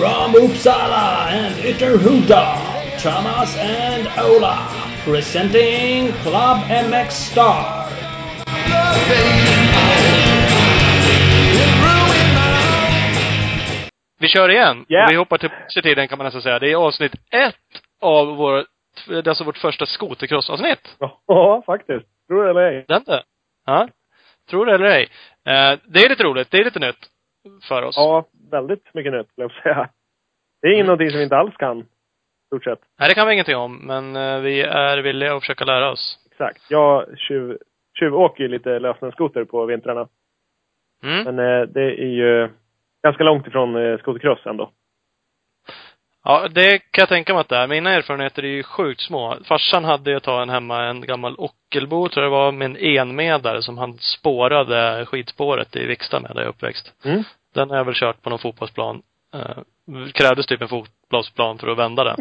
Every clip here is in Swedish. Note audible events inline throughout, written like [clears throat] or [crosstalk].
From Uppsala and Ytterhuda, Thomas and Ola, presenting Club MX Star. Vi kör igen. Ja. Vi hoppar tillbaka i tiden kan man nästan säga. Det är avsnitt ett av vår, det är alltså vårt första skotercross-avsnitt. Ja, faktiskt. Tror det eller ej. Det är inte? Ja. Tror det eller ej. Eh, det är lite roligt. Det är lite nytt för oss. Ja, väldigt mycket nytt, jag säga. Det är mm. någonting som vi inte alls kan, stort sett. Nej, det kan vi ingenting om, men eh, vi är villiga att försöka lära oss. Exakt. Jag tjuv, tjuvåker ju lite lösnässkoter på vintrarna. Mm. Men eh, det är ju ganska långt ifrån eh, skotercross ändå. Ja, det kan jag tänka mig att det är. Mina erfarenheter är ju sjukt små. Farsan hade ett tag en hemma, en gammal Ockelbo, tror jag det var, med en enmedare som han spårade skidspåret i Viksta med, där jag är uppväxt. Mm. Den har jag väl kört på någon fotbollsplan. Eh, krävdes typ en fotbollsplan för att vända den.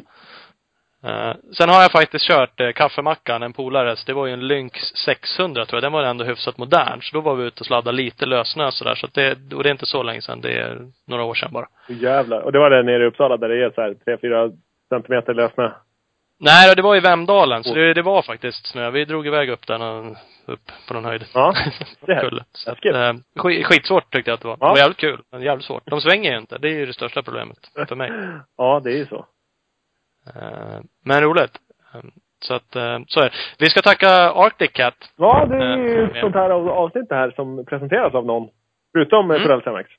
Eh, sen har jag faktiskt kört eh, kaffemackan, en polares. Det var ju en Lynx 600 tror jag. Den var ändå hyfsat modern. Så då var vi ute och sladdade lite lössnö sådär. Så att det, och det är inte så länge sedan. Det är några år sedan bara. Jävlar. Och det var där nere i Uppsala där det är så här 3-4 centimeter lössnö. Nej, det var i Vemdalen. Så det, det var faktiskt snö. Vi drog iväg upp där upp på någon höjd. Ja, [laughs] det är. Så att, eh, skit, skitsvårt tyckte jag att det var. Ja. Det var jävligt kul, men jävligt svårt. De svänger ju inte. Det är ju det största problemet för mig. [laughs] Ja, det är ju så. Eh, men roligt. Eh, Så att, eh, så är det. Vi ska tacka Arctic Cat. Ja, det är ju Eh, ett sånt här av- avsnitt det här som presenteras av någon. Förutom mm. Torell Semex.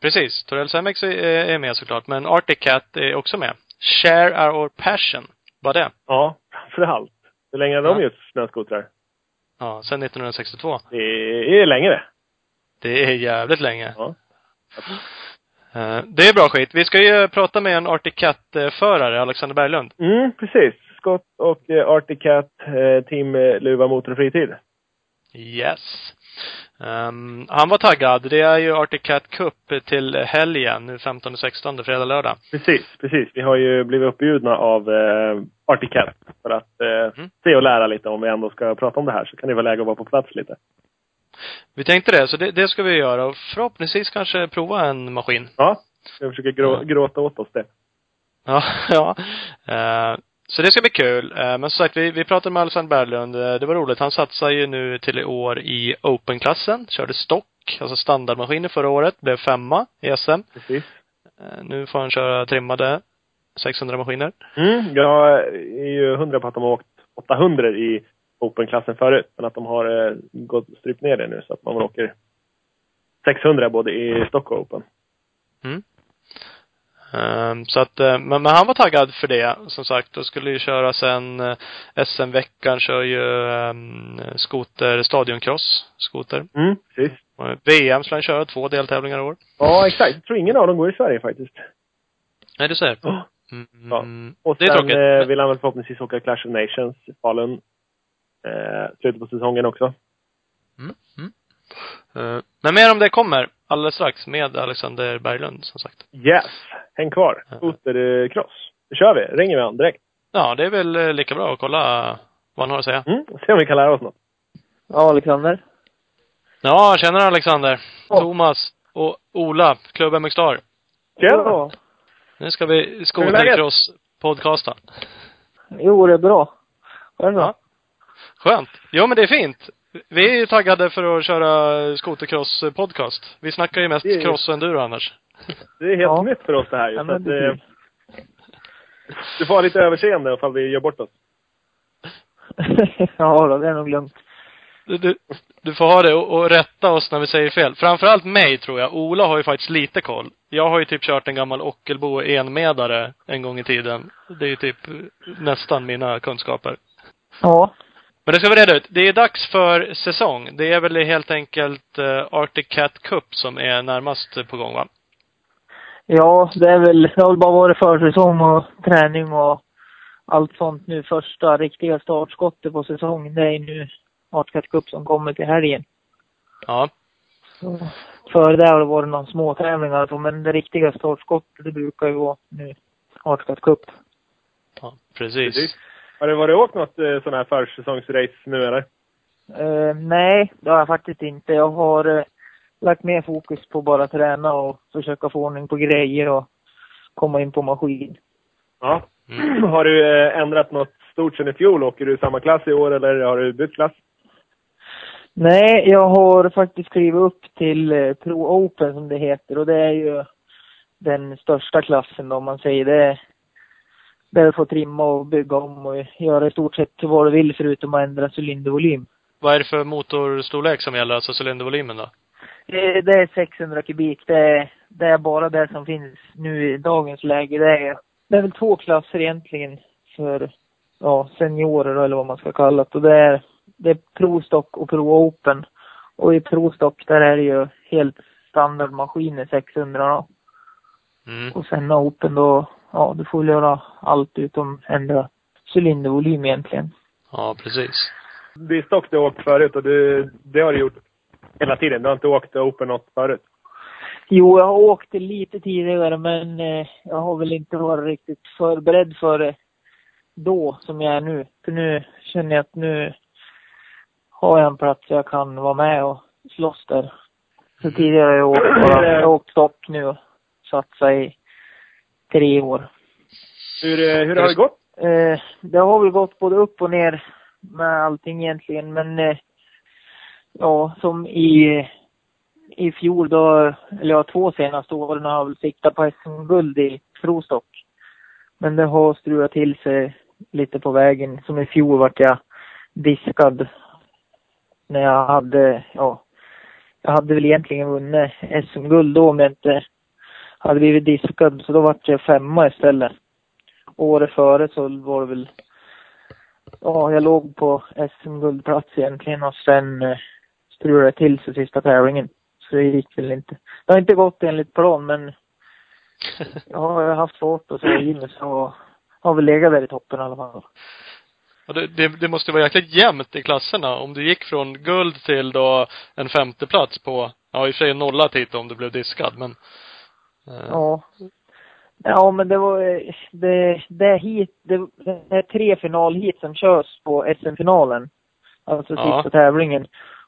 Precis. Torell Semex är, är med såklart, men Arctic Cat är också med. Share our passion. Vad det? Ja, framförallt. Hur länge har de Ja. gjort snöskotrar? Ja, sen 1962. Det är länge det. Det är jävligt länge. Ja. Eh, Det är bra skit. Vi ska ju prata med en Arctic Cat-förare, Alexander Berglund. Mm, precis. Scott och eh, Arctic Cat, eh, Team Luva Motor och Fritid. Yes. Ehm, han var taggad. Det är ju Arctic Cat Cup till helgen, nu 15-16, fredag, lördag. Precis, precis. Vi har ju blivit uppbjudna av eh, Arctic Cat för att eh, Mm. se och lära lite om vi ändå ska prata om det här. Så kan det vara läge att vara på plats lite. Vi tänkte det, så det, det ska vi göra och förhoppningsvis kanske prova en maskin. Ja, jag försöker grå, Ja. gråta åt oss det. Ja, [laughs] ja. Eh, så det ska bli kul. Eh, men som sagt, vi, vi pratade med Alexander Berglund. Eh, det var roligt. Han satsar ju nu till i år i Open-klassen. Körde stock, alltså standardmaskiner förra året. Blev femma i SM. Precis. Eh, nu får han köra trimmade 600 maskiner. Mm, jag är ju hundra på att de har åkt 800 i Open-klassen förut. Men att de har gått strypt ner det nu så att man åker 600 både i Stock och Open. Mm. Ehm, så att, eh, men, men han var taggad för det, som sagt. Och skulle ju köra sen eh, SM-veckan kör ju um, skoter, stadioncross, skoter. Mm, precis. VM skulle han köra, två deltävlingar i år. Ja, exakt. Jag tror ingen av dem går i Sverige faktiskt. Nej, du ser. Ja. Mm, Ja. Och det är sen tråkigt. eh, vill han väl förhoppningsvis åka Clash of Nations i Falun. Eh, slutet på säsongen också. Mm, mm. Eh, men mer om det kommer alldeles strax med Alexander Berglund, som sagt. Yes! Häng kvar. Skotercross. Nu kör vi. Ringer vi han direkt. Ja, det är väl eh, lika bra att kolla vad han har att säga. Mm, se om vi kan lära oss något. Ja, Alexander. Ja, känner Alexander. Ja. Thomas och Ola, Klubb MX Star. Tjena! Ja. Nu ska vi skotercross-podcasta. Jo, det är bra. Själv då? Ja. Skönt. Jo, men det är fint. Vi är ju taggade för att köra skotercross-podcast. Vi snackar ju mest är- cross och enduro annars. Det är helt Ja. nytt för oss det här ju. Ja, så att, det du får ha lite överseende ifall vi gör bort oss. [laughs] ja, då, det är nog lugnt. Du, du, du får ha det och, och rätta oss när vi säger fel. Framförallt mig, tror jag. Ola har ju faktiskt lite koll. Jag har ju typ kört en gammal Ockelbo enmedare en gång i tiden. Det är ju typ nästan mina kunskaper. Ja. Men det ska vi reda ut. Det är dags för säsong. Det är väl helt enkelt eh, Arctic Cat Cup som är närmast på gång, va? Ja, det är väl, det har väl bara varit försäsong och träning och allt sånt nu. Första riktiga startskottet på säsongen, det är nu Artcat Cup som kommer till helgen. Ja. Så, före det har det varit någon små tävlingar så, men det riktiga startskottet, det brukar ju vara nu Artcat Cup. ja precis. Precis. Har du varit åkt något eh, sån här försäsongsrace nu eller? Eh, nej, det har jag faktiskt inte. Jag har eh, lagt mer fokus på bara träna och försöka få ordning på grejer och komma in på maskin. Ja. Mm. Har du eh, ändrat något stort sen i fjol? Åker du samma klass i år eller har du bytt klass? Nej, jag har faktiskt klivit upp till eh, Pro Open som det heter och det är ju den största klassen då, om man säger det. Du får trimma och bygga om och göra i stort sett vad du vill förutom att ändra cylindervolym. Vad är det för motorstorlek som gäller, alltså cylindervolymen då? Eh, Det är 600 kubik. Det är, det är bara det som finns nu i dagens läge. Det är, det är väl två klasser egentligen för ja, seniorer eller vad man ska kalla det. Och det är, det är Pro Stock och Pro Open. Och i Pro Stock där är det ju helt standardmaskiner 600 då. Mm. Och sen Open då, ja du får väl göra allt utom ändra cylindervolym egentligen. Ja, precis. Det är stock du har åkt förut och du, det har du gjort hela tiden. Du har inte åkt Open något förut. Jo, jag har åkt lite tidigare men eh, jag har väl inte varit riktigt förberedd för det då som jag är nu. För nu känner jag att nu har jag en plats jag kan vara med och slåss där. Så tidigare har jag åkt bara, jag har åkt stock nu och satsat i tre år. Hur, eh, hur har det gått? Eh, det har väl gått både upp och ner med allting egentligen, men eh, ja, som i, i fjol då, eller ja, två senaste åren har jag väl siktat på SM-guld i prostock. Men det har strulat till sig lite på vägen. Som i fjol vart jag diskad när jag hade, ja, jag hade väl egentligen vunnit SM-guld då om jag inte hade blivit diskad. Så då vart jag femma istället året före så var det väl, ja, jag låg på SM-guldplats egentligen och sen eh, strulade det till sig sista tävlingen. Så det gick väl inte. Det har inte gått enligt plan men [laughs] jag har haft svårt att säga in så har väl legat där i toppen i alla fall. Och det, det, det måste vara jäkligt jämnt i klasserna. Om du gick från guld till då en femteplats på, ja i och för sig nolla titel om du blev diskad, men Ja. Ja, men det var, eh, det, det hit, det, det är tre finalhit som körs på SM-finalen. Alltså Ja. sista tävlingen.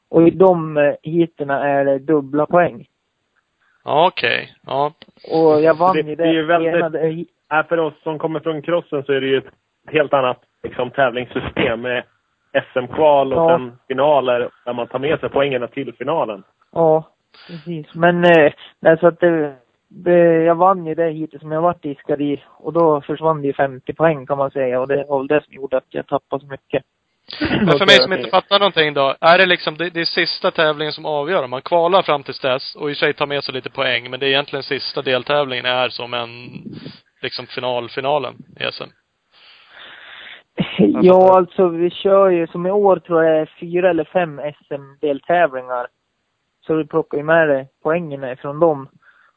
Och i de eh, heaterna är det dubbla poäng. ja okej. Ja. Och jag vann Det- ju det är ju det väldigt- ena, det, Äh, för oss som kommer från crossen så är det ju ett helt annat liksom, tävlingssystem med SM-kval och Ja. sen finaler där man tar med sig poängerna till finalen. Ja, precis. Men eh, nej, så att det, det, jag vann ju det heatet som jag varit diskad i och då försvann det ju 50 poäng kan man säga och det var väl det som gjorde att jag tappade så mycket. Men för mig som inte fattar någonting då, är det liksom, det, det är sista tävlingen som avgör. Man kvalar fram till dess och i sig tar med sig lite poäng, men det är egentligen sista deltävlingen är som en, liksom finalfinalen i SM. Ja, alltså vi kör ju, som i år tror jag fyra eller fem SM-deltävlingar. Så du plockar ju med dig poängen ifrån dem.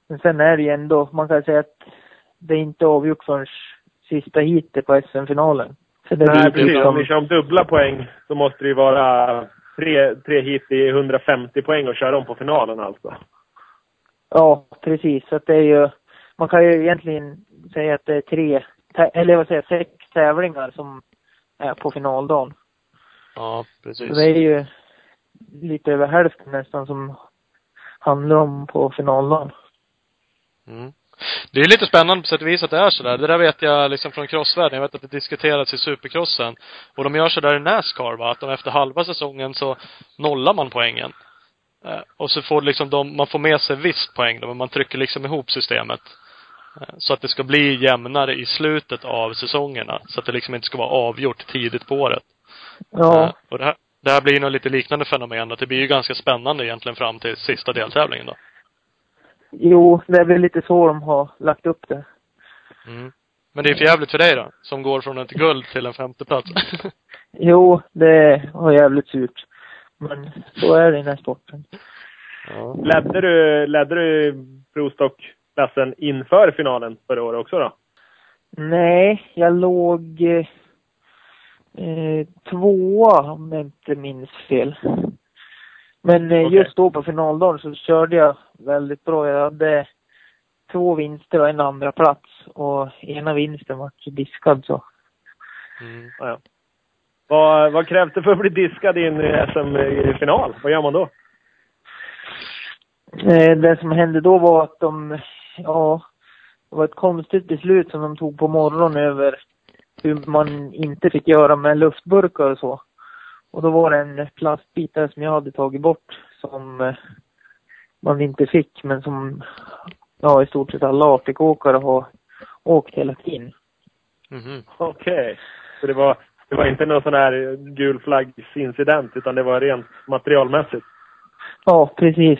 Men sen är det ju ändå, man kan säga att det är inte avgjort förrän sista heatet på SM-finalen. Så det Nej, precis. liksom, Om vi kör om dubbla poäng så måste det ju vara tre, tre hit i 150 poäng och köra dem på finalen alltså. Ja, precis. Så att det är ju, man kan ju egentligen säga att det är tre, eller vad säger sex tävlingar som är på finaldagen. Ja, Så precis. det är ju lite över hälften nästan som handlar om på finaldagen. Mm. Det är lite spännande på sätt och vis att det är sådär. Det där vet jag liksom från crossvärlden. Jag vet att det diskuterats i supercrossen. Och de gör sådär i Nascar va, att de efter halva säsongen så nollar man poängen. Eh, och så får liksom de, man får med sig visst poäng då, men man trycker liksom ihop systemet. Eh, så att det ska bli jämnare i slutet av säsongerna. Så att det liksom inte ska vara avgjort tidigt på året. Ja, Eh, och det här, det här blir ju något lite liknande fenomen. Att det blir ju ganska spännande egentligen fram till sista deltävlingen då. Jo, det är väl lite så de har lagt upp det. Mm. Men det är för jävligt för dig då, som går från ett guld till en femteplats. [laughs] Jo, det var jävligt surt. Men så är det i den här sporten. ja. Ledde du, ledde du Prostock-klassen inför finalen förra året också då? Nej, jag låg eh, tvåa om jag inte minns fel. Men eh, Okej. just då på finaldagen så körde jag väldigt bra. Jag hade två vinster och en andra plats och ena vinsten var diskad så. Mm. Ja, ja. Vad, vad krävs det för att bli diskad i en SM-final? Vad gör man då? Eh, det som hände då var att de, ja, det var ett konstigt beslut som de tog på morgonen över hur man inte fick göra med luftburkar och så. Och då var det en plastbit där som jag hade tagit bort som eh, man inte fick men som ja, i stort sett alla Arctic-åkare har åkt hela tiden. Mhm. Okej. Så det var, det var inte någon sån här gul flaggsincident utan det var rent materialmässigt? Ja, precis.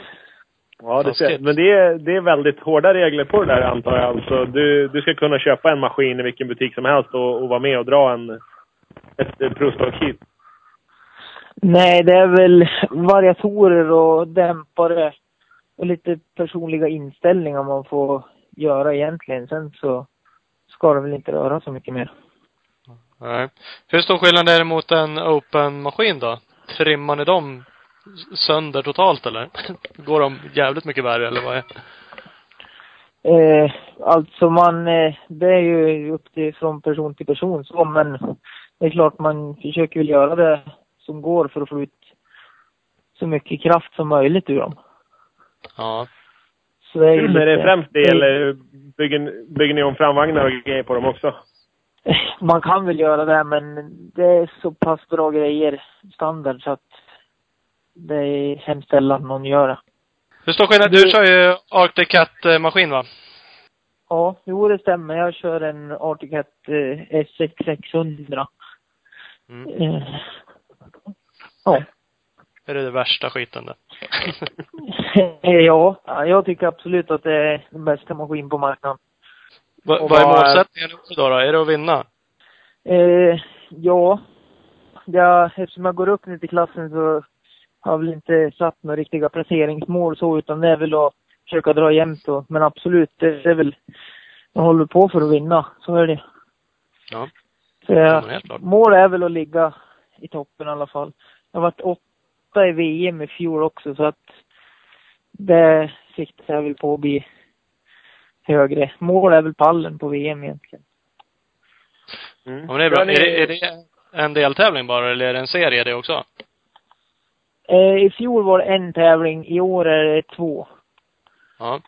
Ja, det ser. Men det är, det är väldigt hårda regler på det där antar jag. Alltså, du, du ska kunna köpa en maskin i vilken butik som helst och, och vara med och dra en, ett, ett provstoppskit. Nej, det är väl variatorer och dämpare och lite personliga inställningar man får göra egentligen. Sen så ska det väl inte röra så mycket mer. Nej. Hur stor skillnad är det mot en open-maskin då? Trimmar ni dem sönder totalt eller? [laughs] Går de jävligt mycket värre eller vad är Eh, alltså man, eh, det är ju upp till från person till person så, men det är klart man försöker väl göra det som går för att få ut så mycket kraft som möjligt ur dem. Ja. Så det är Men är det lite- främst det eller bygger, bygger ni om framvagnar och grejer på dem också? [laughs] Man kan väl göra det, men det är så pass bra grejer standard så att det är hemskt sällan någon gör det. Hur stor skillnad? Du kör ju Arctic Cat-maskin va? Ja, jo det stämmer. Jag kör en Arctic Cat eh, S6 600. Mm. Eh, ja. Är det det värsta skiten det? Eh, ja, ja, jag tycker absolut att det är den bästa maskin på marknaden. Va, vad är målsättningen då, då? Är det att vinna? Eh, ja, ja, eftersom jag går upp nu till klassen så har jag väl inte satt några riktiga placeringsmål så, utan det är väl att försöka dra jämnt och, men absolut, det är väl, jag håller på för att vinna, så är det. Ja. Så Ja, mål är väl att ligga i toppen i alla fall. Jag varit åtta i VM i fjol också, så att det siktar jag väl på att bli högre. Mål är väl pallen på VM egentligen. Mm. Ja, men det är bra. Ni- Är, det, är det en deltävling bara eller är det en serie det också? Eh, I fjol var det en tävling, i år är det två. Ja.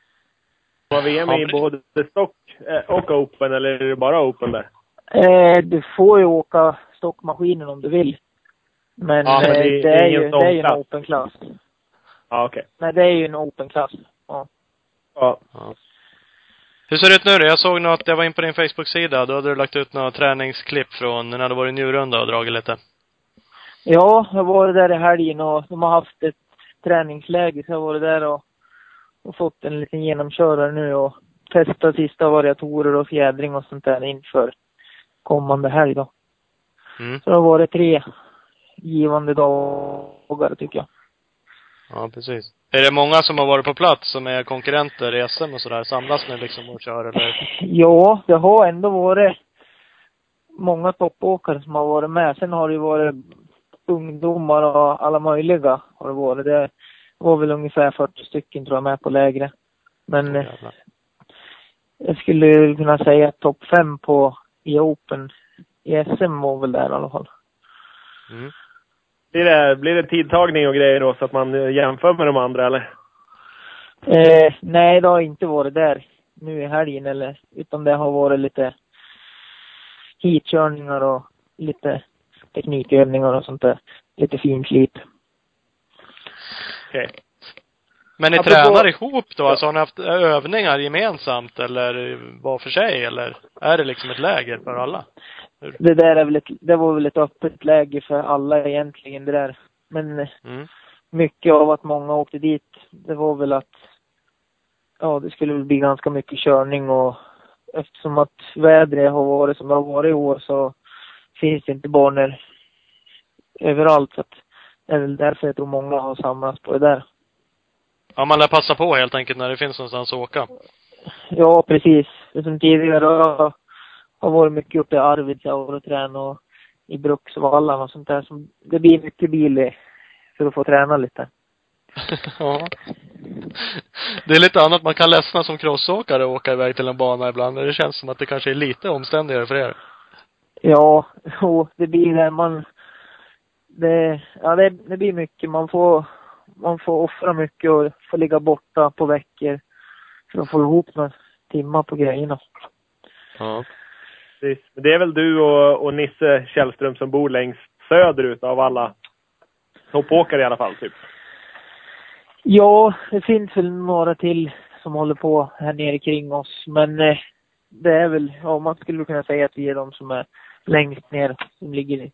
Var VM Ja, i både stock eh, och open eller är det bara open där? Eh, du får ju åka stockmaskinen om du vill. Men, Ja, men eh, det är det, är ju, det är ju en open klass. Ja, okej. Nej, det är ju en open klass. Ja. Ja. Hur ser det ut nu då? Jag såg något, jag var in på din Facebook-sida. Då hade du lagt ut några träningsklipp från när du varit i Njurunda och dragit lite. ja, jag var där i helgen och de har haft ett träningsläger så jag varit där och, och fått en liten genomkörare nu och testat sista variatorer och fjädring och sånt där inför kommande helg då. Mm. Så det har varit tre givande dagar tycker jag. Ja, precis. Är det många som har varit på plats som är konkurrenter i SM och sådär? Samlas ni liksom och kör eller? [laughs] Ja, det har ändå varit många toppåkare som har varit med. Sen har det ju varit ungdomar och alla möjliga har det varit. Det var väl ungefär 40 stycken tror jag med på lägre. Men Jävlar. jag skulle kunna säga att topp fem på i Open i SM var väl där i alla fall. Mm. Blir det, blir det tidtagning och grejer då så att man eh, jämför med de andra eller? Eh, nej, det har inte varit där nu i helgen eller, utan det har varit lite heatkörningar och lite teknikövningar och sånt där. Lite finslip. Okej. Men ni Apropå- tränar ihop då? Alltså har ni haft övningar gemensamt eller var för sig eller? Är det liksom ett läger för alla? Det där är väl ett, det var väl ett öppet läge för alla egentligen det där. Men Mm. mycket av att många åkte dit, det var väl att ja, det skulle bli ganska mycket körning och eftersom att vädret har varit som det har varit i år så finns det inte banor överallt. Så att det är väl därför jag tror många har samlats på det där. Ja, man lär passa på helt enkelt när det finns någonstans att åka. Ja, precis. Som tidigare har, har varit mycket uppe i Arvidsjaur och träna och i Bruksvallarna och sånt där. Så det blir mycket bil för att få träna lite. [laughs] ja. Det är lite annat. Man kan ledsna som crossåkare och åka iväg till en bana ibland. Det känns som att det kanske är lite omständigare för er. Ja, [laughs] jo, det blir det. Man, det, ja, det, det blir mycket. Man får, man får offra mycket och får ligga borta på veckor för att få ihop några timmar på grejerna. Ja. Precis. Men Det är väl du och, och Nisse Källström som bor längst söderut av alla toppåkare i alla fall, typ. Ja, det finns väl några till som håller på här nere kring oss. Men eh, det är väl, ja man skulle kunna säga att vi är de som är längst ner, som ligger i,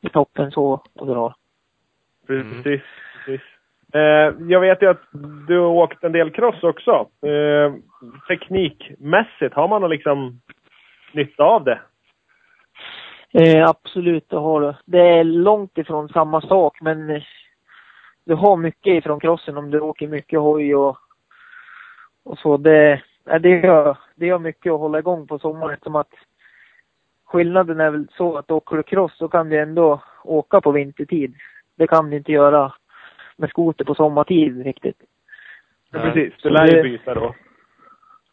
i toppen så och drar. Precis. precis. Eh, jag vet ju att du har åkt en del cross också. Eh, teknikmässigt, har man liksom nytta av det? Eh, absolut, det har du. Det är långt ifrån samma sak, men eh, du har mycket ifrån crossen om du åker mycket hoj och, och så. Det, ja, det, gör, det gör mycket att hålla igång på sommaren. Som att skillnaden är väl så att åker du cross så kan du ändå åka på vintertid. Det kan du inte göra med skoter på sommartid riktigt. Ja, Nej. precis. Du lär ju byta då.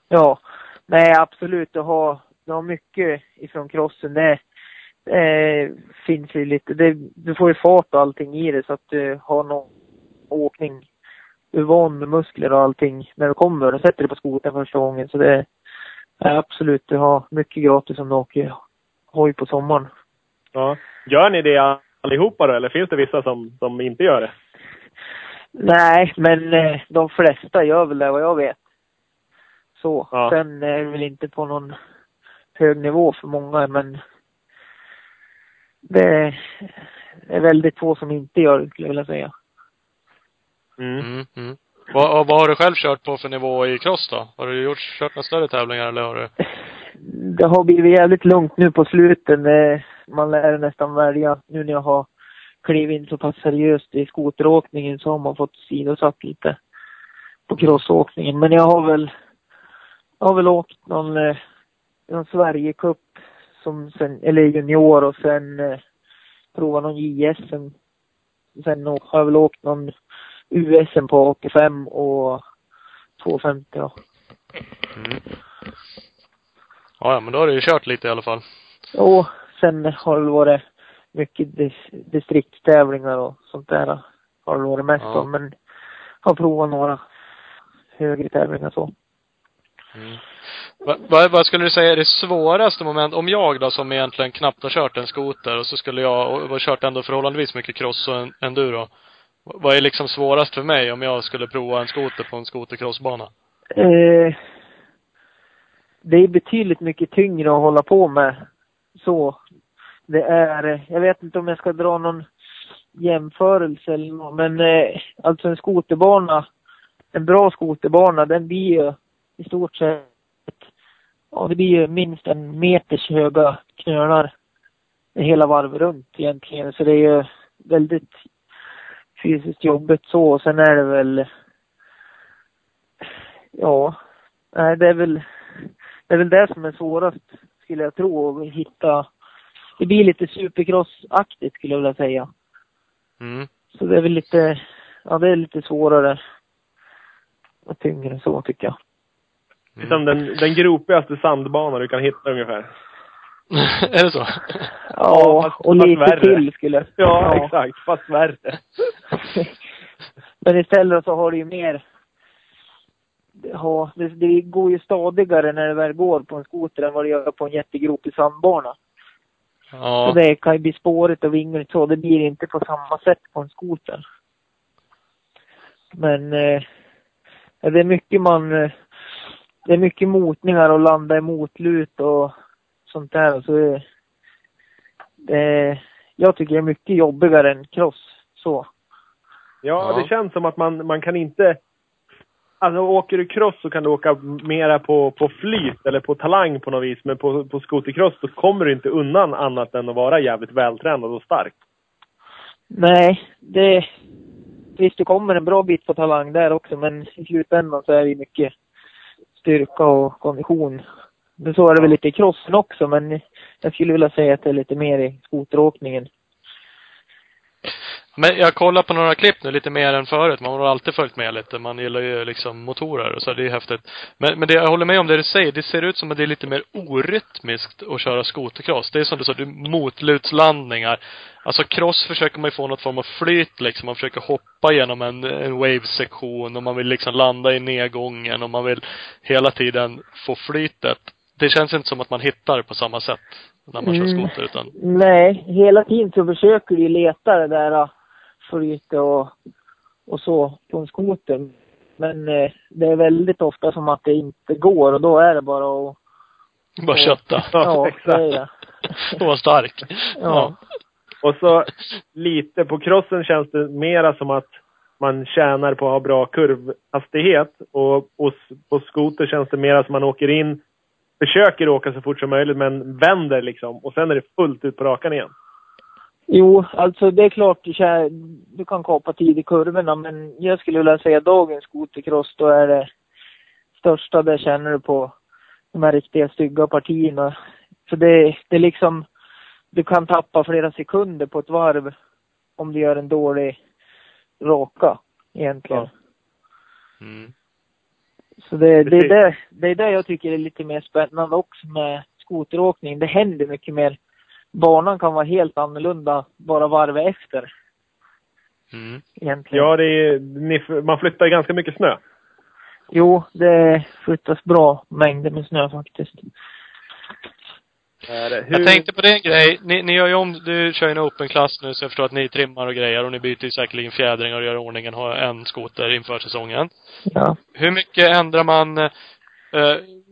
Ja, nej absolut. Du har, du har mycket ifrån crossen. Det eh, finns ju lite, det, du får ju fart och allting i det så att du har någon åkning. Du är van med muskler och allting när du kommer och sätter dig på skotern första gången. Så det är absolut, du har mycket gratis om du åker hoj på sommaren. Ja. Gör ni det allihopa då, eller finns det vissa som, som inte gör det? Nej, men eh, de flesta gör väl det vad jag vet. Så. Ja. Sen är det väl inte på någon hög nivå för många, men det är väldigt få som inte gör det, skulle jag vilja säga. Mm. Mm, mm. Vad, och vad har du själv kört på för nivå i cross då? Har du gjort, kört några större tävlingar eller har du? Det har blivit jävligt lugnt nu på slutet. Man lär nästan välja. Nu när jag har klivit in så pass seriöst i skoteråkningen så har man fått sidosatt lite på crossåkningen. Men jag har väl, jag har väl åkt någon, eh, någon Sverigecup som sen, eller junior och sen eh, provat någon JS. Sen, sen har jag väl åkt någon USM på 85 och 250 då. Mm. Ja, ja, men då har du ju kört lite i alla fall. Och sen har det varit mycket dis- distriktstävlingar och sånt där. Har det varit mest Ja. om. Men har provat några högre tävlingar så. Mm. Vad, vad skulle du säga är det svåraste moment, om jag då som egentligen knappt har kört en skoter och så skulle jag, och har kört ändå förhållandevis mycket cross och en- enduro. Vad är liksom svårast för mig om jag skulle prova en skoter på en skotercrossbana? Eh, det är betydligt mycket tyngre att hålla på med så. Det är, jag vet inte om jag ska dra någon jämförelse eller något, men eh, alltså en skoterbana, en bra skoterbana, den blir ju i stort sett, ja det blir ju minst en meters höga knölar hela varvet runt egentligen. Så det är ju väldigt fysiskt jobbigt så. Och sen är det väl, ja, nej det är väl, det är väl det som är svårast skulle jag tro, att hitta, det blir lite supercross-aktigt skulle jag vilja säga. Mm. Så det är väl lite, ja det är lite svårare och tyngre så tycker jag. Liksom den, den gropigaste sandbanan du kan hitta ungefär. [laughs] är det så? Ja, fast- och fast lite värre. till skulle Ja, exakt. Fast värre. [laughs] Men istället så har du ju mer Ja, det, det går ju stadigare när det väl går på en skoter än vad det gör på en jättegropig sandbana. Ja. Så det kan ju bli spårigt och vingligt så. Det blir inte på samma sätt på en skoter. Men eh, ja, det är mycket man... Det är mycket motningar och landa i motlut och sånt där. Så det, det, jag tycker det är mycket jobbigare än cross. Så. Ja, Ja. det känns som att man, man kan inte... Alltså åker du cross så kan du åka mera på, på flyt eller på talang på något vis. Men på, på skotercross så kommer du inte undan annat än att vara jävligt vältränad och stark. Nej, det... Visst, det kommer en bra bit på talang där också, men i slutändan så är det ju mycket styrka och kondition. Men så är det väl lite i crossen också, men jag skulle vilja säga att det är lite mer i skoteråkningen. Men jag kollar på några klipp nu lite mer än förut. Man har alltid följt med lite. Man gillar ju liksom motorer och så. Det är häftigt. Men, men det, jag håller med om det du säger. Det ser ut som att det är lite mer orytmiskt att köra skotercross. Det är som du sa, du motlutslandningar. Alltså cross försöker man ju få något form av flyt liksom. Man försöker hoppa genom en, en wave-sektion och man vill liksom landa i nedgången och man vill hela tiden få flytet. Det känns inte som att man hittar på samma sätt när man kör Mm. skoter utan Nej, hela tiden så försöker du leta det där flytet och, och så på en skoter. Men eh, det är väldigt ofta som att det inte går och då är det bara att... bara kötta. [laughs] Ja, exakt. det det. [laughs] Och vara stark. Ja. Och så lite på crossen känns det mera som att man tjänar på att ha bra kurvhastighet. Och, och på skoter känns det mera som att man åker in, försöker åka så fort som möjligt men vänder liksom. Och sen är det fullt ut på rakan igen. Jo, alltså det är klart du, kär, du kan kapa tid i kurvorna men jag skulle vilja säga dagens skotercross då är det största det känner du på de här riktiga stygga partierna. För det, det är liksom, du kan tappa flera sekunder på ett varv om du gör en dålig raka egentligen. Ja. Mm. Så det, det, är det, det är det jag tycker är lite mer spännande också med skoteråkning. Det händer mycket mer. Banan kan vara helt annorlunda bara varvet efter Mm. egentligen. Ja, det är, ni, man flyttar ganska mycket snö. Jo, det flyttas bra mängder med snö faktiskt. Är det. Hur, Jag tänkte på det grej. Ni, ni gör ju om, du kör ju en open-klass nu så jag förstår att ni trimmar och grejer och ni byter ju säkerligen fjädringar och gör ordningen, har en skoter inför säsongen. Ja. Hur mycket ändrar man eh,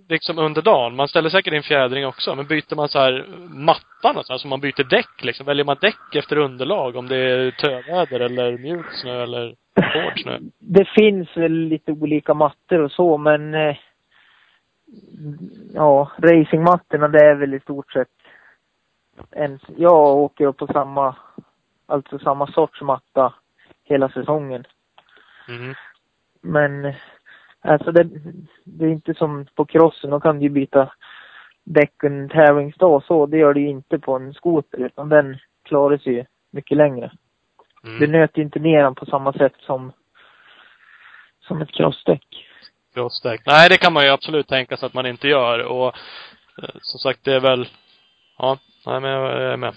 liksom under dagen? Man ställer säkert in fjädring också, men byter man så här mattan och så, alltså man byter däck liksom? Väljer man däck efter underlag? Om det är töväder eller mjuk snö eller hård snö? [laughs] Det finns väl lite olika mattor och så, men eh, ja, racingmattorna det är väl i stort sett en, jag åker på samma, alltså samma sorts matta hela säsongen. Mhm. Men alltså det, det är inte som på crossen, då kan du ju byta däck en tävlingsdag så. Det gör du ju inte på en skoter utan den klarar sig ju mycket längre. Mm. Det nöter inte ner den på samma sätt som, som ett crossdäck. Crossdäck. Nej, det kan man ju absolut tänka sig att man inte gör och eh, som sagt, det är väl, ja, nej men jag är med.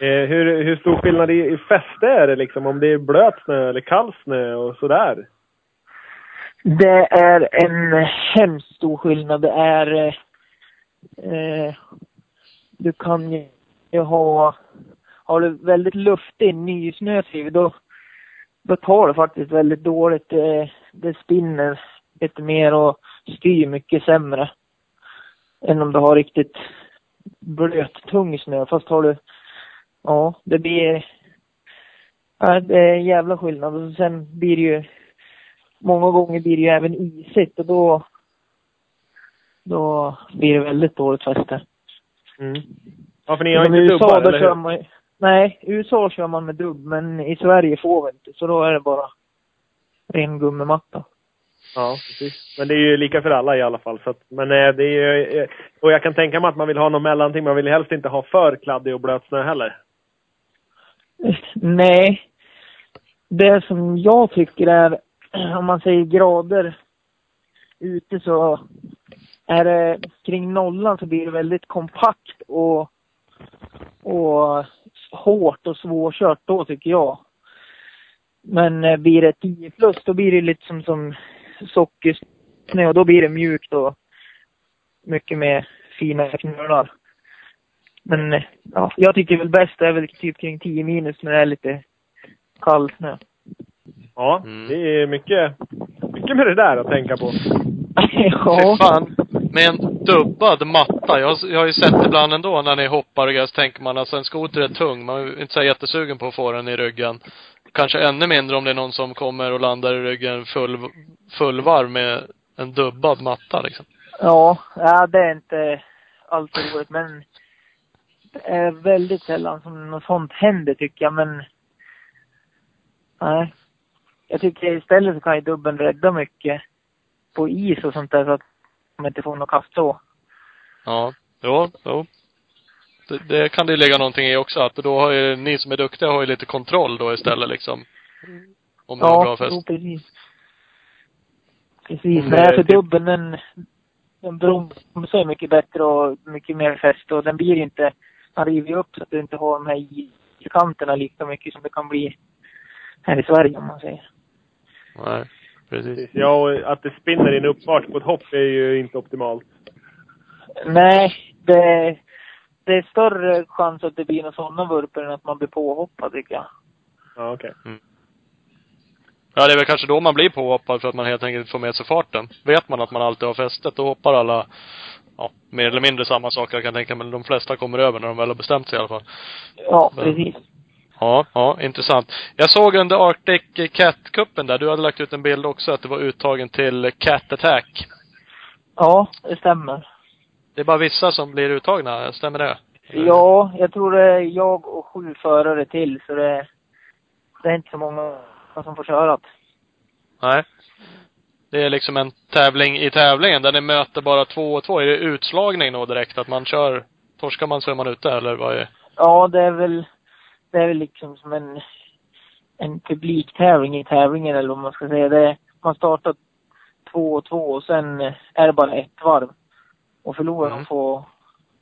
eh, hur, hur stor skillnad i, i fäste är det liksom? Om det är blöt snö eller kall snö och sådär? Det är en hemskt stor skillnad. Det är... Eh, du kan ju ju ha... Har du väldigt luftig nysnösig, då, då tar det faktiskt väldigt dåligt. Det, det spinner lite mer och styr mycket sämre. Än om du har riktigt blöt, tung snö. Fast har du... Ja, det blir... Ja, det är en jävla skillnad. Och sen blir det ju många gånger blir det ju även isigt och då, då blir det väldigt dåligt fäste. Mm. Ja, för ni har inte USA, dubbar, eller kör hur? man Nej, i USA kör man med dubb, men i Sverige får vi inte. Så då är det bara ren gummimatta. Ja, precis. Men det är ju lika för alla i alla fall. Så att, men eh, det är ju, eh, Och jag kan tänka mig att man vill ha något mellanting. Man vill helst inte ha för kladdig och blöt snö heller. Nej. Det som jag tycker är, [clears throat] om man säger grader ute så är det kring nollan så blir det väldigt kompakt och, och hårt och svårkört då tycker jag. Men eh, blir det 10 plus då blir det lite som, som sockersnö och då blir det mjukt och mycket mer fina knölar. Men eh, ja, jag tycker väl bäst är väl typ kring 10 minus när det är lite kall snö. Ja, Mm. det är mycket, mycket med det där att tänka på. [laughs] ja. Fan. Med en dubbad matta. Jag, jag har ju sett ibland ändå när ni hoppar och grejer, så tänker man alltså en skoter är tung. Man är inte så jättesugen på att få den i ryggen. Kanske ännu mindre om det är någon som kommer och landar i ryggen full, fullvarv med en dubbad matta liksom. Ja, ja, det är inte alltid roligt men det är väldigt sällan som något sånt händer tycker jag men nej. Jag tycker istället så kan ju dubben rädda mycket på is och sånt där så att man inte får något kast då. Ja. Jo, jo. Det, det kan det ligga någonting i också. Att då har ju ni som är duktiga har ju lite kontroll då istället liksom. Om man har bra Ja, fäst. jo, precis. Precis. Det Nej, är för typ- dubben den, den bromsar mycket bättre och mycket mer fäste och den blir inte, man river ju upp så att du inte har de här ytterkanterna lika mycket som det kan bli här i Sverige om man säger. Nej, precis. Ja, och att det spinner i en uppfart på ett hopp är ju inte optimalt. Nej, det, det är större chans att det blir några sådana vurpor än att man blir påhoppad tycker jag. Ja, okej. Ja, det är väl kanske då man blir påhoppad för att man helt enkelt får med sig farten. Vet man att man alltid har fästet, då hoppar alla, ja, mer eller mindre samma saker jag kan tänka mig. Men de flesta kommer över när de väl har bestämt sig i alla fall. Ja, Men- precis. Ja, ja, intressant. Jag såg under Arctic Cat-cupen där, du hade lagt ut en bild också att det var uttagen till Cat Attack. Ja, det stämmer. Det är bara vissa som blir uttagna, stämmer det? Ja, jag tror det är jag och sju förare till, så det, det är inte så många som får köra. Nej. Det är liksom en tävling i tävlingen där ni möter bara två och två. Är det utslagning då direkt? Att man kör, torskar man så är man ute eller vad är Ja, det är väl, det är väl liksom som en, en publiktävling i tävlingen eller vad man ska säga. Det, man startar två och två och sen är det bara ett varv. Och förloraren Mm. får,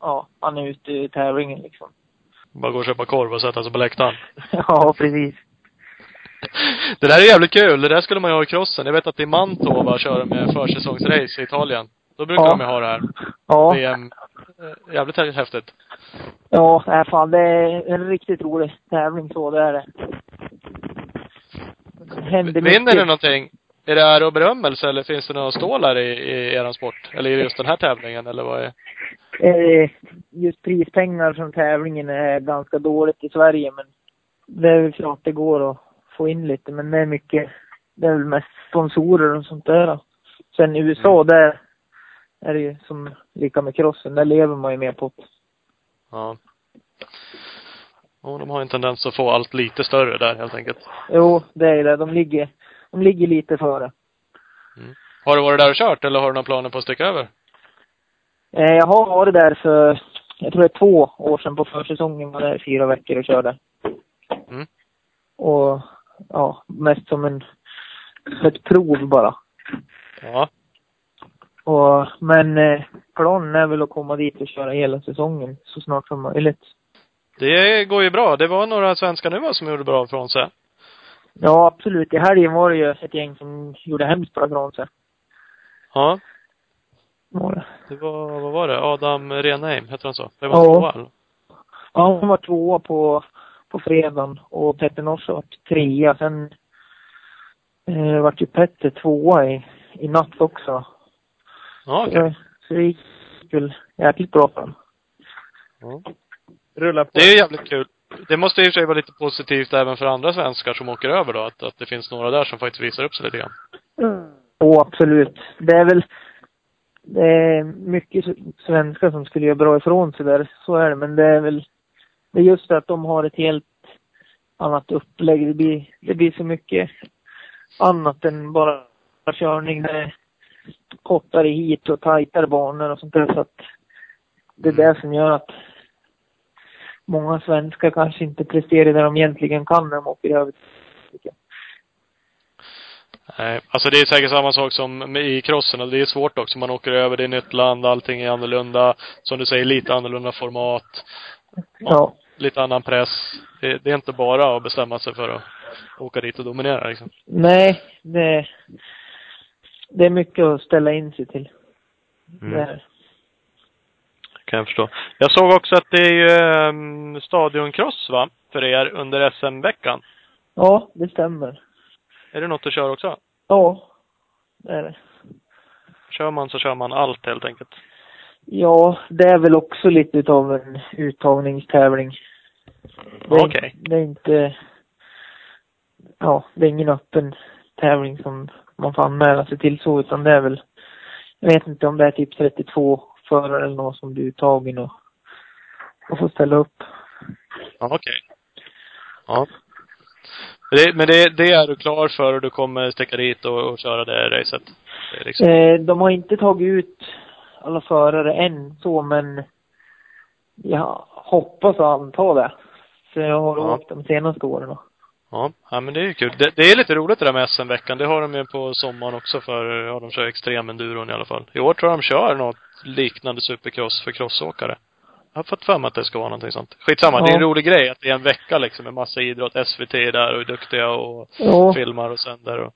ja, han är ute i tävlingen liksom. Bara gå och köpa korv och sätta sig på läktaren. [laughs] ja, precis. [laughs] Det där är jävligt kul. Det där skulle man ju ha i crossen. Jag vet att i Mantova kör de med försäsongsrace i Italien. Då brukar Ja. de ju ha det här. Ja, VM. Eh, Jävligt häftigt. Ja, nej, fan det är en riktigt rolig tävling så, det är det. Händer Vinner mycket. ni någonting? Är det ära och berömmelse eller finns det några stålar i, i eran sport? Eller i just den här tävlingen eller vad är? Eh, just prispengar från tävlingen är ganska dåligt i Sverige men det är väl klart det går att få in lite men det är mycket, det är väl mest sponsorer och sånt där. Sen i USA där är det ju som lika med crossen, där lever man ju mer på det. Ja. Och de har en tendens att få allt lite större där helt enkelt. Jo, det är det. De ligger, de ligger lite före. Har du varit där och kört eller har du några planer på att sticka över? Eh, jag har varit där för, jag tror det är två år sedan på försäsongen var där fyra veckor och körde. Mm. Och ja, mest som en, ett prov bara. Ja. Och, men eh, planen är väl att komma dit och köra hela säsongen så snart som möjligt. Det går ju bra. Det var några svenskar nu som gjorde bra ifrån sig. Ja, absolut. I helgen var det ju ett gäng som gjorde hemskt bra ifrån sig. Ja. Var det. Det var, vad var det? Adam Renheim, heter han så? Det var Ja. tvåa eller? Ja, han var tvåa på, på fredagen och Petter Norse var trea. Sen eh, vart ju Petter tvåa i, i natt också. Ja, okej. Så, så det gick väl jäkligt bra för honom. Ja. Rulla på. Det är ju jävligt kul. Det måste i och för sig vara lite positivt även för andra svenskar som åker över då, att, att det finns några där som faktiskt visar upp sig lite grann. Jo, absolut. Det är väl det är mycket svenskar som skulle göra bra ifrån sig där. Så är det. Men det är väl det är just det att de har ett helt annat upplägg. Det blir, det blir så mycket annat än bara körning. Det är kortare hit och tajtare banor och sånt där. Så att det är det som gör att många svenskar kanske inte presterar där de egentligen kan när de åker över. Nej, alltså det är säkert samma sak som i crossen. och Det är svårt också. Man åker över, det är nytt land, allting är annorlunda. Som du säger, lite annorlunda format. Ja. Lite annan press. Det, det är inte bara att bestämma sig för att åka dit och dominera liksom. Nej, det, det är mycket att ställa in sig till. Det är. Kan jag förstå. Jag såg också att det är ju um, stadioncross va? För er under SM-veckan. Ja, det stämmer. Är det något du kör också? Ja, det är det. Kör man så kör man allt helt enkelt. Ja, det är väl också lite utav en uttagningstävling. Det Okej. det är inte, ja, det är ingen öppen tävling som man får anmäla sig till så, utan det är väl, jag vet inte om det är typ 32 förare eller något som blir uttagen och, och får ställa upp. Ja, okej. Ja. Det, men det, det är du klar för och du kommer sticka dit och, och köra det racet? Det liksom. Eh, de har inte tagit ut alla förare än så, men jag hoppas och antar det. För jag har Ja. åkt de senaste åren. då. Ja, ja men det är ju kul. Det, det är lite roligt det där med SM-veckan. Det har de ju på sommaren också för, ja de kör extremenduron i alla fall. I år tror jag de kör något liknande supercross för crossåkare. har fått för mig att det ska vara någonting sånt. Skitsamma, det är en Ja. rolig grej att det är en vecka liksom med massa idrott. SVT är där och är duktiga och Ja, filmar och sänder och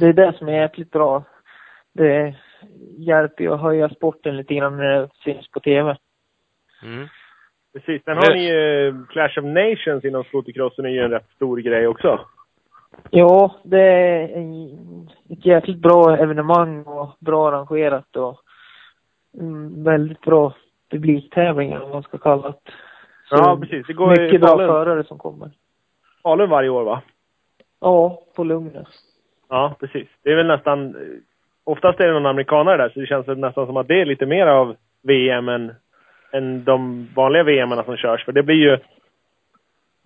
det är det som är jäkligt bra. Det hjälper ju att höja sporten lite grann när det syns på TV. mm. Precis. Sen Det- har ni ju Clash of Nations inom skotercrossen är ju en rätt stor grej också. Ja, det är ett jäkligt bra evenemang och bra arrangerat och väldigt bra publiktävlingar om man ska kalla det. Så Ja, precis. Det går mycket bra Falun. förare som kommer. Falun varje år va? Ja, på Lugnet. Ja, precis. Det är väl nästan... Oftast är det någon amerikanare där, så det känns nästan som att det är lite mer av VM än, än de vanliga VM som körs. För det blir ju...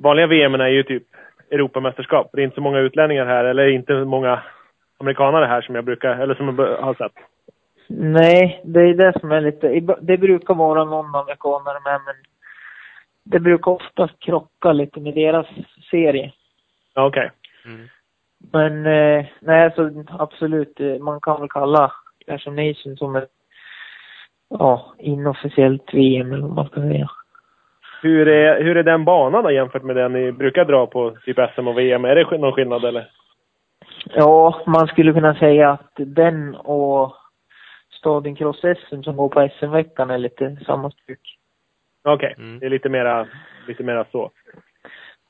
Vanliga VM är ju typ Europamästerskap. Det är inte så många utlänningar här, eller inte många amerikanare här som jag brukar, eller som jag har sett. Nej, det är det som är lite, det brukar vara någon amerikanare med men det brukar oftast krocka lite med deras serie. Ja, okej. Mm. Men eh, nej, så absolut, eh, man kan väl kalla Clash of Nations som ett ja, inofficiellt VM eller vad man ska säga. Hur är, hur är den banan då jämfört med den ni brukar dra på typ SM och VM? Är det någon skillnad eller? Ja, man skulle kunna säga att den och Stadion Cross SM som går på SM-veckan är lite samma stuk. Okej, Mm. det är lite mera, lite mera så.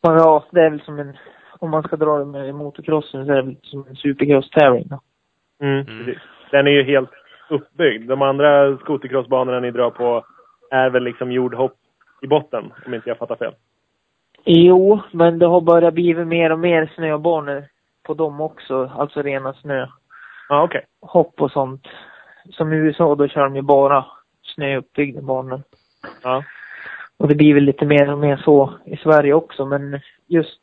Men ja, det är väl som en, om man ska dra det med motocrossen så är det väl som en supercross-tävling då. Mm, Mm. Den är ju helt uppbyggd. De andra skotercrossbanorna ni drar på är väl liksom jordhopp i botten, om inte jag fattar fel. Jo, men det har börjat bli mer och mer snöbanor på dem också, alltså rena snöhopp Ja, okej. och sånt. Som i USA, då kör de ju bara snöuppbyggda banor. Ja. Och det blir väl lite mer och mer så i Sverige också, men just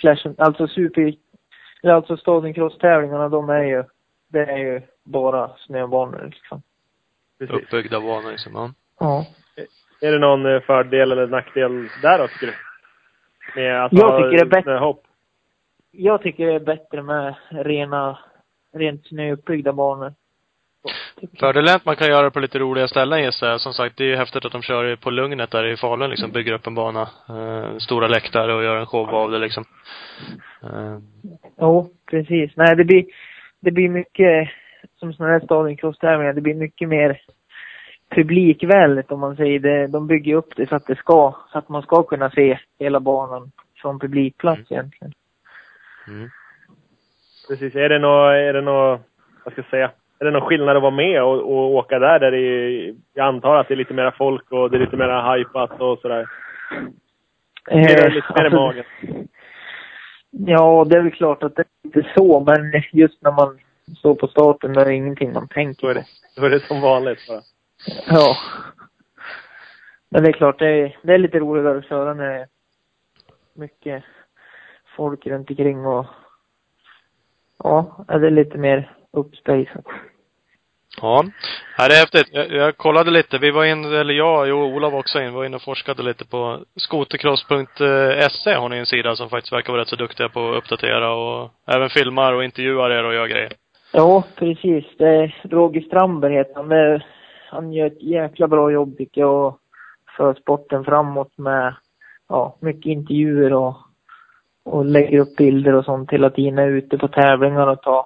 Clash, alltså super, alltså Stadion Cross-tävlingarna, de är ju, det är ju bara snöbanor liksom. Precis. Uppbyggda banor liksom. Ja. Ja. Är det någon eh, fördel eller nackdel där då, tycker du? Med att Jag ha tycker det är bättre. snöhopp? Jag tycker det är bättre med rena, rent snöuppbyggda banor. Fördelen är att man kan göra det på lite roliga ställen gissar jag. Som sagt, det är ju häftigt att de kör på Lugnet där i Falun liksom. Bygger upp en bana. Eh, stora läktare och gör en show av det liksom. Eh, Jo, precis. Nej, det blir, det blir mycket, som sådana här Stadion Cross-tävlingar, det blir mycket mer publikvänligt om man säger det. De bygger upp det så att det ska, så att man ska kunna se hela banan från publikplats egentligen. mm. Precis. Är det något, är det något, vad ska jag säga? Är det någon skillnad att vara med och, och åka där, där det är, jag antar att det är lite mera folk och det är lite mera hypat och sådär? Är det Eh, lite mer i alltså, magen? Ja, det är väl klart att det är inte så, men just när man står på starten, då är det ingenting man tänker Då på. det, då är det som vanligt bara. Ja. Men det är klart, det är, det är lite roligare att köra när det är mycket folk runt omkring och ja, det är lite mer uppspejsat. Ja. ja, det är häftigt. Jag, jag kollade lite. Vi var in, eller jag, jo, Ola var också in, var inne och forskade lite på skotercross.se har ni en sida som faktiskt verkar vara rätt så duktiga på att uppdatera och även filmar och intervjuar er och gör grejer. Ja, precis. Det är Roger Strandberg heter han. Det- Han gör ett jäkla bra jobb tycker jag och för sporten framåt med ja, mycket intervjuer och, och lägger upp bilder och sånt hela tiden. Är ute på tävlingar och tar,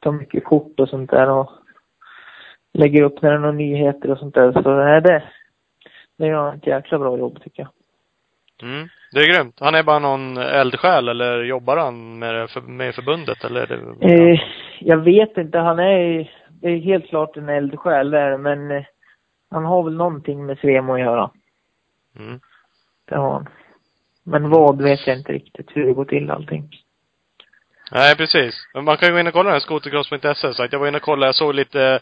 tar mycket kort och sånt där och lägger upp när det är några nyheter och sånt där. Så nej, det, det gör han ett jäkla bra jobb tycker jag. Mm. Det är grymt. Han är bara någon eldsjäl eller jobbar han med, för, med förbundet eller? Det, Eh, jag vet inte, han är, det är helt klart en eldsjäl där, men eh, han har väl någonting med Svemo att göra. Mm. Det har han. Men vad vet jag inte riktigt hur det går till allting. Nej, precis. Men man kan ju gå in och kolla den, skotercross.se. Så att jag var inne och kollade, jag såg lite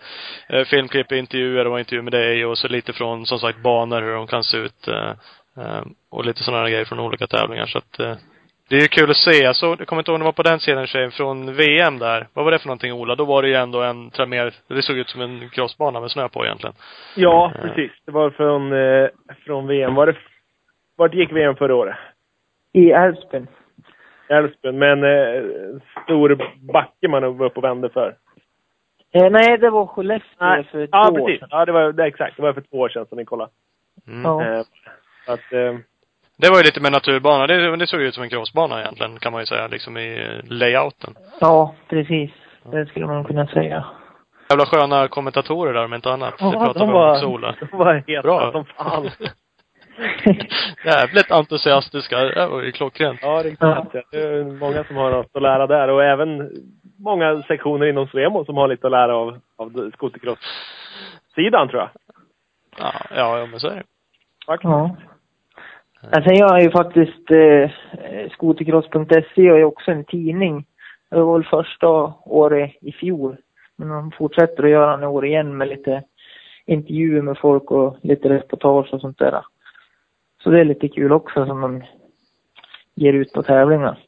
eh, filmklipp, intervjuer, var intervju med dig och så lite från, som sagt, banor, hur de kan se ut. Eh, eh, och lite sådana här grejer från olika tävlingar. Så att eh, det är ju kul att se. Jag såg, jag kommer inte ihåg om det var på den sidan tjejen, från VM där. Vad var det för någonting Ola? Då var det ju ändå en mer, det såg ut som en crossbana med snö på egentligen. Ja, Ja. precis. Det var från, eh, från VM. Var det, vart gick VM förra året? I Älvsbyn. Älvsbyn. Men eh, stor backe man var uppe och vände för. Eh, nej, det var Skellefteå Nej. för två Ja, år precis. sedan. Ja, det var det, exakt. Det var för två år sedan som ni kollade. Mm. Ja. Eh, att, eh, Det var ju lite mer naturbana. Det, det såg ut som en crossbana egentligen, kan man ju säga, liksom i layouten. ja, precis. Det skulle man kunna säga. Jävla sköna kommentatorer där om inte annat. Ja, det pratar de var- om Ola. [laughs] de var heta Bra. som fan. [laughs] [laughs] Jävligt entusiastiska. Det var ju klockrent. Ja, riktigt. Ja. Det är många som har något att lära där och även många sektioner inom Svemo som har lite att lära av, av skotercross-sidan tror jag. Ja, ja, men så är det. Faktiskt. Ja. Alltså jag är ju faktiskt, eh, skotercross.se och är också en tidning. Det var väl första året i fjol. Men de fortsätter att göra den i år igen med lite intervjuer med folk och lite reportage och sånt där. Så det är lite kul också som de ger ut på tävlingar.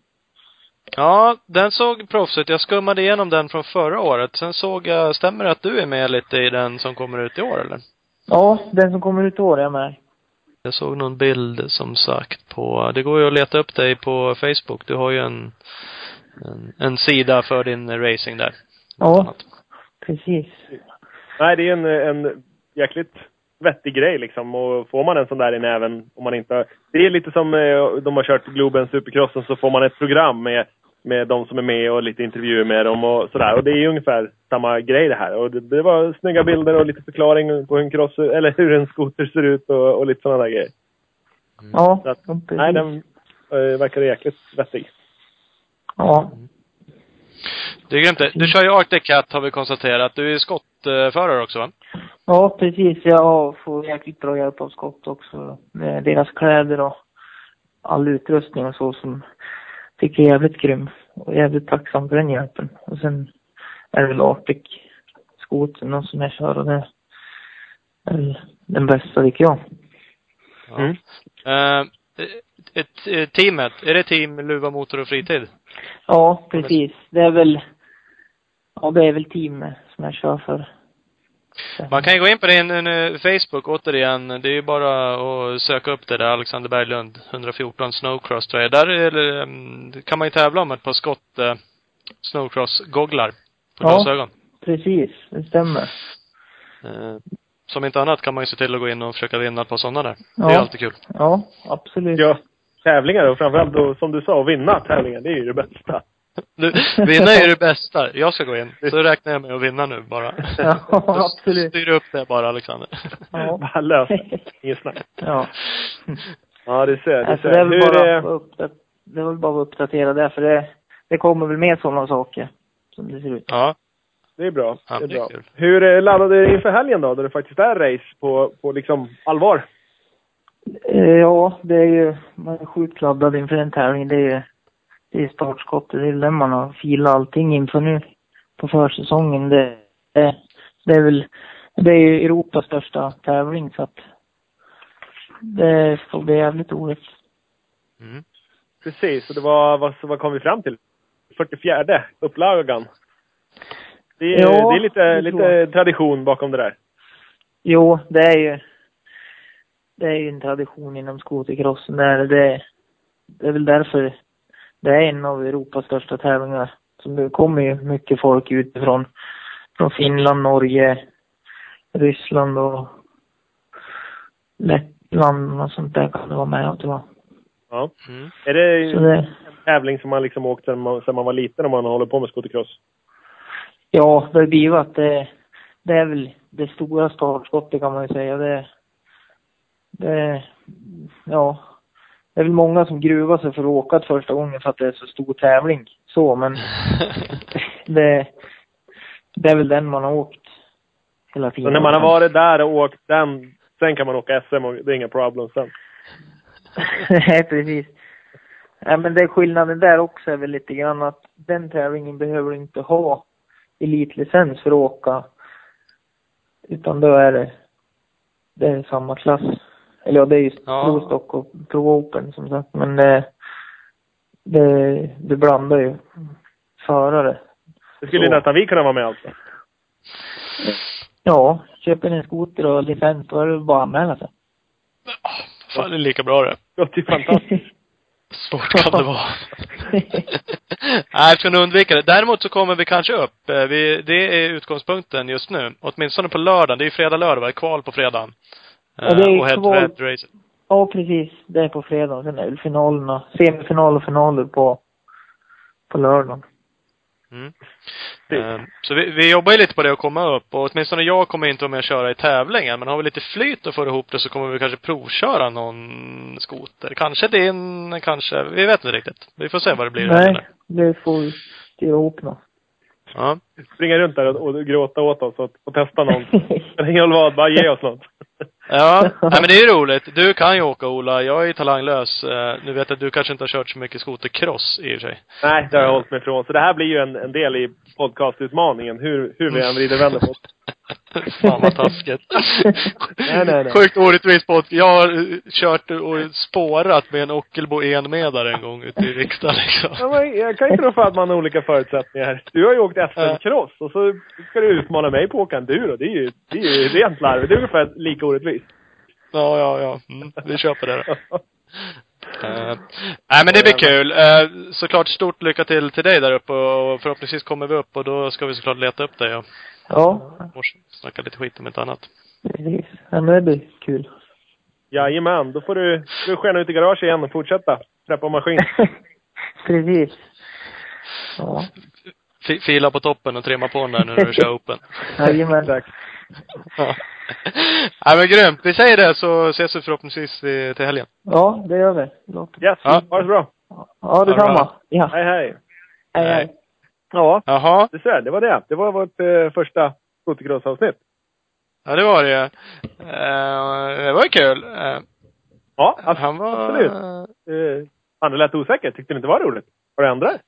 Ja, den såg proffsigt. Jag skummade igenom den från förra året. Sen såg jag, stämmer det att du är med lite i den som kommer ut i år eller? Ja, den som kommer ut i år är jag med. Jag såg någon bild som sagt på, det går ju att leta upp dig på Facebook. Du har ju en, en, en sida för din racing där. Ja, precis. Nej, det är en, en jäkligt vettig grej liksom. Och får man en sån där i näven, om man inte... Det är lite som eh, de har kört Globen Supercrossen, så får man ett program med, med de som är med och lite intervjuer med dem och sådär. Och det är ju ungefär samma grej det här. Och det, det var snygga bilder och lite förklaring på hur en cross, eller hur en skoter ser ut och, och lite sådana där grejer. Ja, Så att, nej, den eh, verkar jäkligt vettig. Ja, Det är grymt det. Du kör ju Arctic Cat har vi konstaterat. Du är skottförare också va? Ja, precis. Jag får jäkligt bra hjälp av Scott också. Deras kläder och all utrustning och så som tycker jag är jävligt grym. Och jävligt tacksam för den hjälpen. Och sen är det väl Arctic skotern som jag kör och det är väl den bästa tycker jag. Ja. Mm. Ett, ett, teamet, är det team Luva Motor och Fritid? Ja, precis. Det är väl, ja det är väl team som jag kör för. Man kan ju gå in på din eh, Facebook återigen. Det är ju bara att söka upp det där, Alexander Berglund, 114 Snowcross tror jag. Där är det, mm, kan man ju tävla om ett par skott eh, Snowcross-gogglar på Ja. glasögon. Precis, det stämmer. Eh, som inte annat kan man ju se till att gå in och försöka vinna ett par sådana där. Det Ja. är alltid kul. Ja, absolut. Ja, tävlingar och framförallt då, som du sa, att vinna tävlingar. Det är ju det bästa. Du, vinna är det bästa. Jag ska gå in. Så räknar jag med att vinna nu bara. Ja, [laughs] absolut. Styr upp det bara, Alexander. Ja. [laughs] Bara lös det. [laughs] Inget snack. Ja. Ja, det ser jag. Det Alltså, ser det är väl Hur, bara att uppdat- det är väl bara att uppdatera det, för det, det kommer väl mer sådana saker som det ser ut. Ja. Det är bra. Ja, det är är bra. kul. Hur eh, laddade du inför helgen då, då det faktiskt är race på, på liksom allvar? Eh, Ja, det är ju, man är sjukt laddad inför den tävlingen. Det är ju, det är startskottet, det är den man har filat allting inför nu på försäsongen. Det, det, det är väl, det är ju Europas största tävling så att det får bli jävligt roligt. Mm. Precis, och det var, vad, vad kom vi fram till? 44 upplagan. Det är, Ja, det är lite, det lite tradition bakom det där. Jo, det är ju, det är ju en tradition inom skotercrossen. Det, är- det, det är väl därför det är en av Europas största tävlingar. Så det kommer ju mycket folk utifrån. Från Finland, Norge, Ryssland och Lettland och sånt där kan det vara med tror jag. Ja. Mm. Är det Så en det, tävling som man liksom åkt sedan man, sedan man var liten om man håller på med skotercross? ja, det blir ju att det, det är väl det stora startskottet kan man ju säga. Det, det, ja, det är väl många som gruvar sig för att åka första gången för att det är så stor tävling. Så, men [laughs] det, det är väl den man har åkt hela Så tiden. när man har varit där och åkt den, sen kan man åka SM och det är inga problem sen. [laughs] Nej, precis. Ja, men det skillnaden där också är väl lite grann att den tävlingen behöver du inte ha elitlicens för att åka. Utan då är det, det är samma klass. Eller ja, det är ju Ja. Pro Stock och Pro Open som sagt. Men det, det, det blandar ju förare. Det skulle ju Så. nästan vi kunna vara med alltså. Ja, köper en skoter och licens då är det bara att anmäla sig. Fan, det är lika bra det. Det låter ju fantastiskt. [laughs] Svårt kan det vara. [laughs] Nej, för att undvika det. Däremot så kommer vi kanske upp. Eh, Vi, det är utgångspunkten just nu. Åtminstone på lördagen. Det är ju fredag, lördag, va? Det är kval på fredagen. Ja, det är och head to head race. Ja, precis. Det är på fredag. Sen är det finalerna. Semifinal och finaler på, på lördagen. Mm. Eh, Så vi, vi jobbar ju lite på det att komma upp och åtminstone jag kommer inte vara med och köra i tävlingen. Men har vi lite flyt och får ihop det så kommer vi kanske provköra någon skoter. Kanske din, kanske, vi vet inte riktigt. Vi får se vad det blir. Nej, det får vi styra ihop nå. Ja. Springa runt där och, och gråta åt oss och, och testa någon. [laughs] Men ingen roll vad, bara ge oss något. [laughs] Ja, [laughs] nej men det är ju roligt. Du kan ju åka Ola. Jag är ju talanglös. Eh, Nu vet jag att du kanske inte har kört så mycket skotercross i och för sig. Nej, det har jag hållit mig ifrån. Så det här blir ju en, en del i podcastutmaningen, hur, hur vi än vrider och vänder på det. Fan vad [laughs] taskigt. Nej, nej, nej. Sjukt orättvist podcast. Jag har eh, kört och spårat med en Ockelbo enmedare en gång ute i riksdagen liksom. Ja, men jag kan inte rå för att man har olika förutsättningar. Du har ju åkt SM-cross och så ska du utmana mig på att åka enduro. Det är ju, det är ju rent larvigt. Det är ungefär lika orättvist. Ja, ja, ja. Mm, vi köper det då. [laughs] Eh, nej men det blir kul. Uh, såklart stort lycka till till dig där uppe och förhoppningsvis kommer vi upp och då ska vi såklart leta upp dig och, Ja, snacka lite skit om inte annat. precis. Ja, men det blir kul. Jajamän, då får du, du skena ut i garaget igen och fortsätta preppa maskin. [laughs] precis. Ja. Fi- Fila på toppen och trimma på den där när du kör [laughs] open. Jajamän. Exakt. Ja. Nej men grymt. Vi säger det så ses vi förhoppningsvis i- till helgen. Ja, det gör vi. Låter- Yes, Ja. ha det så bra. Ja, detsamma. Ja. Hej, hej. Hej, hej. Ja, Jaha. det ser, det var det. Det var vårt eh, första skotercross-avsnitt. Ja det var det ju. Eh, Det var ju kul. Eh, Ja, abs- Han var... absolut. Eh, det lät osäkert. Tyckte ni inte det var roligt? Har du ändrat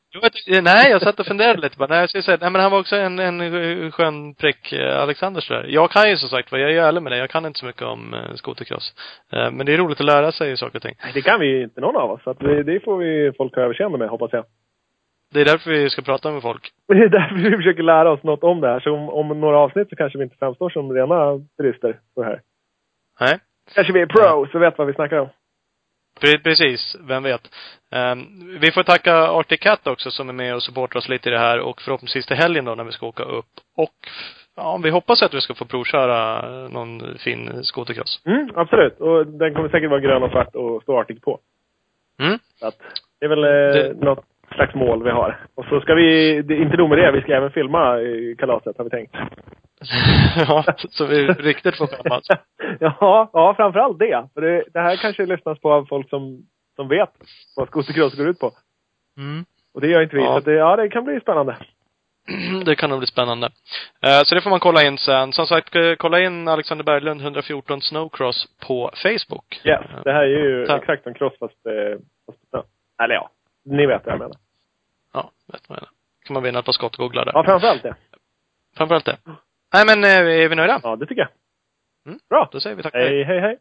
Nej, jag satt och funderade lite bara. Nej, jag skulle säga, nej men han var också en, en skön prick, eh, Alexander sådär. Jag kan ju som sagt jag är ärlig med det. Jag kan inte så mycket om eh, skotercross. Eh, men det är roligt att lära sig saker och ting. Nej, det kan vi ju inte någon av oss. Så att det, det får vi folk ha överseende med, hoppas jag. Det är därför vi ska prata med folk. [laughs] Det är därför vi försöker lära oss något om det här. Så om, om några avsnitt så kanske vi inte framstår som rena turister på det här. Nej. Kanske vi är pro, så vet vad vi snackar om. Pre- Precis, vem vet. Ehm, vi får tacka Arctic Cat också som är med och supportar oss lite i det här och förhoppningsvis till helgen då när vi ska åka upp. Och ja, vi hoppas att vi ska få provköra någon fin skotercross. Mm, absolut. Och den kommer säkert vara grön och svart och stå Arctic på. Mm. Så att det är väl eh, Det- något slags mål vi har. Och så ska vi, inte nog med det, vi ska även filma eh, kalaset har vi tänkt. [laughs] ja, så vi riktigt får skämmas. [laughs] ja, ja, framförallt det. För det, det här kanske lyssnas på av folk som, som vet vad skotercross går ut på. Mm. Och det gör inte vi. Ja. Så det, ja, det kan bli spännande. [clears throat] Det kan nog bli spännande. Eh, Så det får man kolla in sen. Som sagt, eh, kolla in Alexander Berglund 114 Snowcross på Facebook. Yes, Eh, det här är ju Tack. exakt som cross fast, eh, fast. Eller ja, ni vet vad jag menar. Ja, vet vad jag menar. kan man vinna ett par skottgooglar där. Ja, framförallt det. Framförallt det. Nej men, eh, är vi nöjda? Ja, det tycker jag. Mm. Bra. Då säger vi tack. Hej, hej, hej.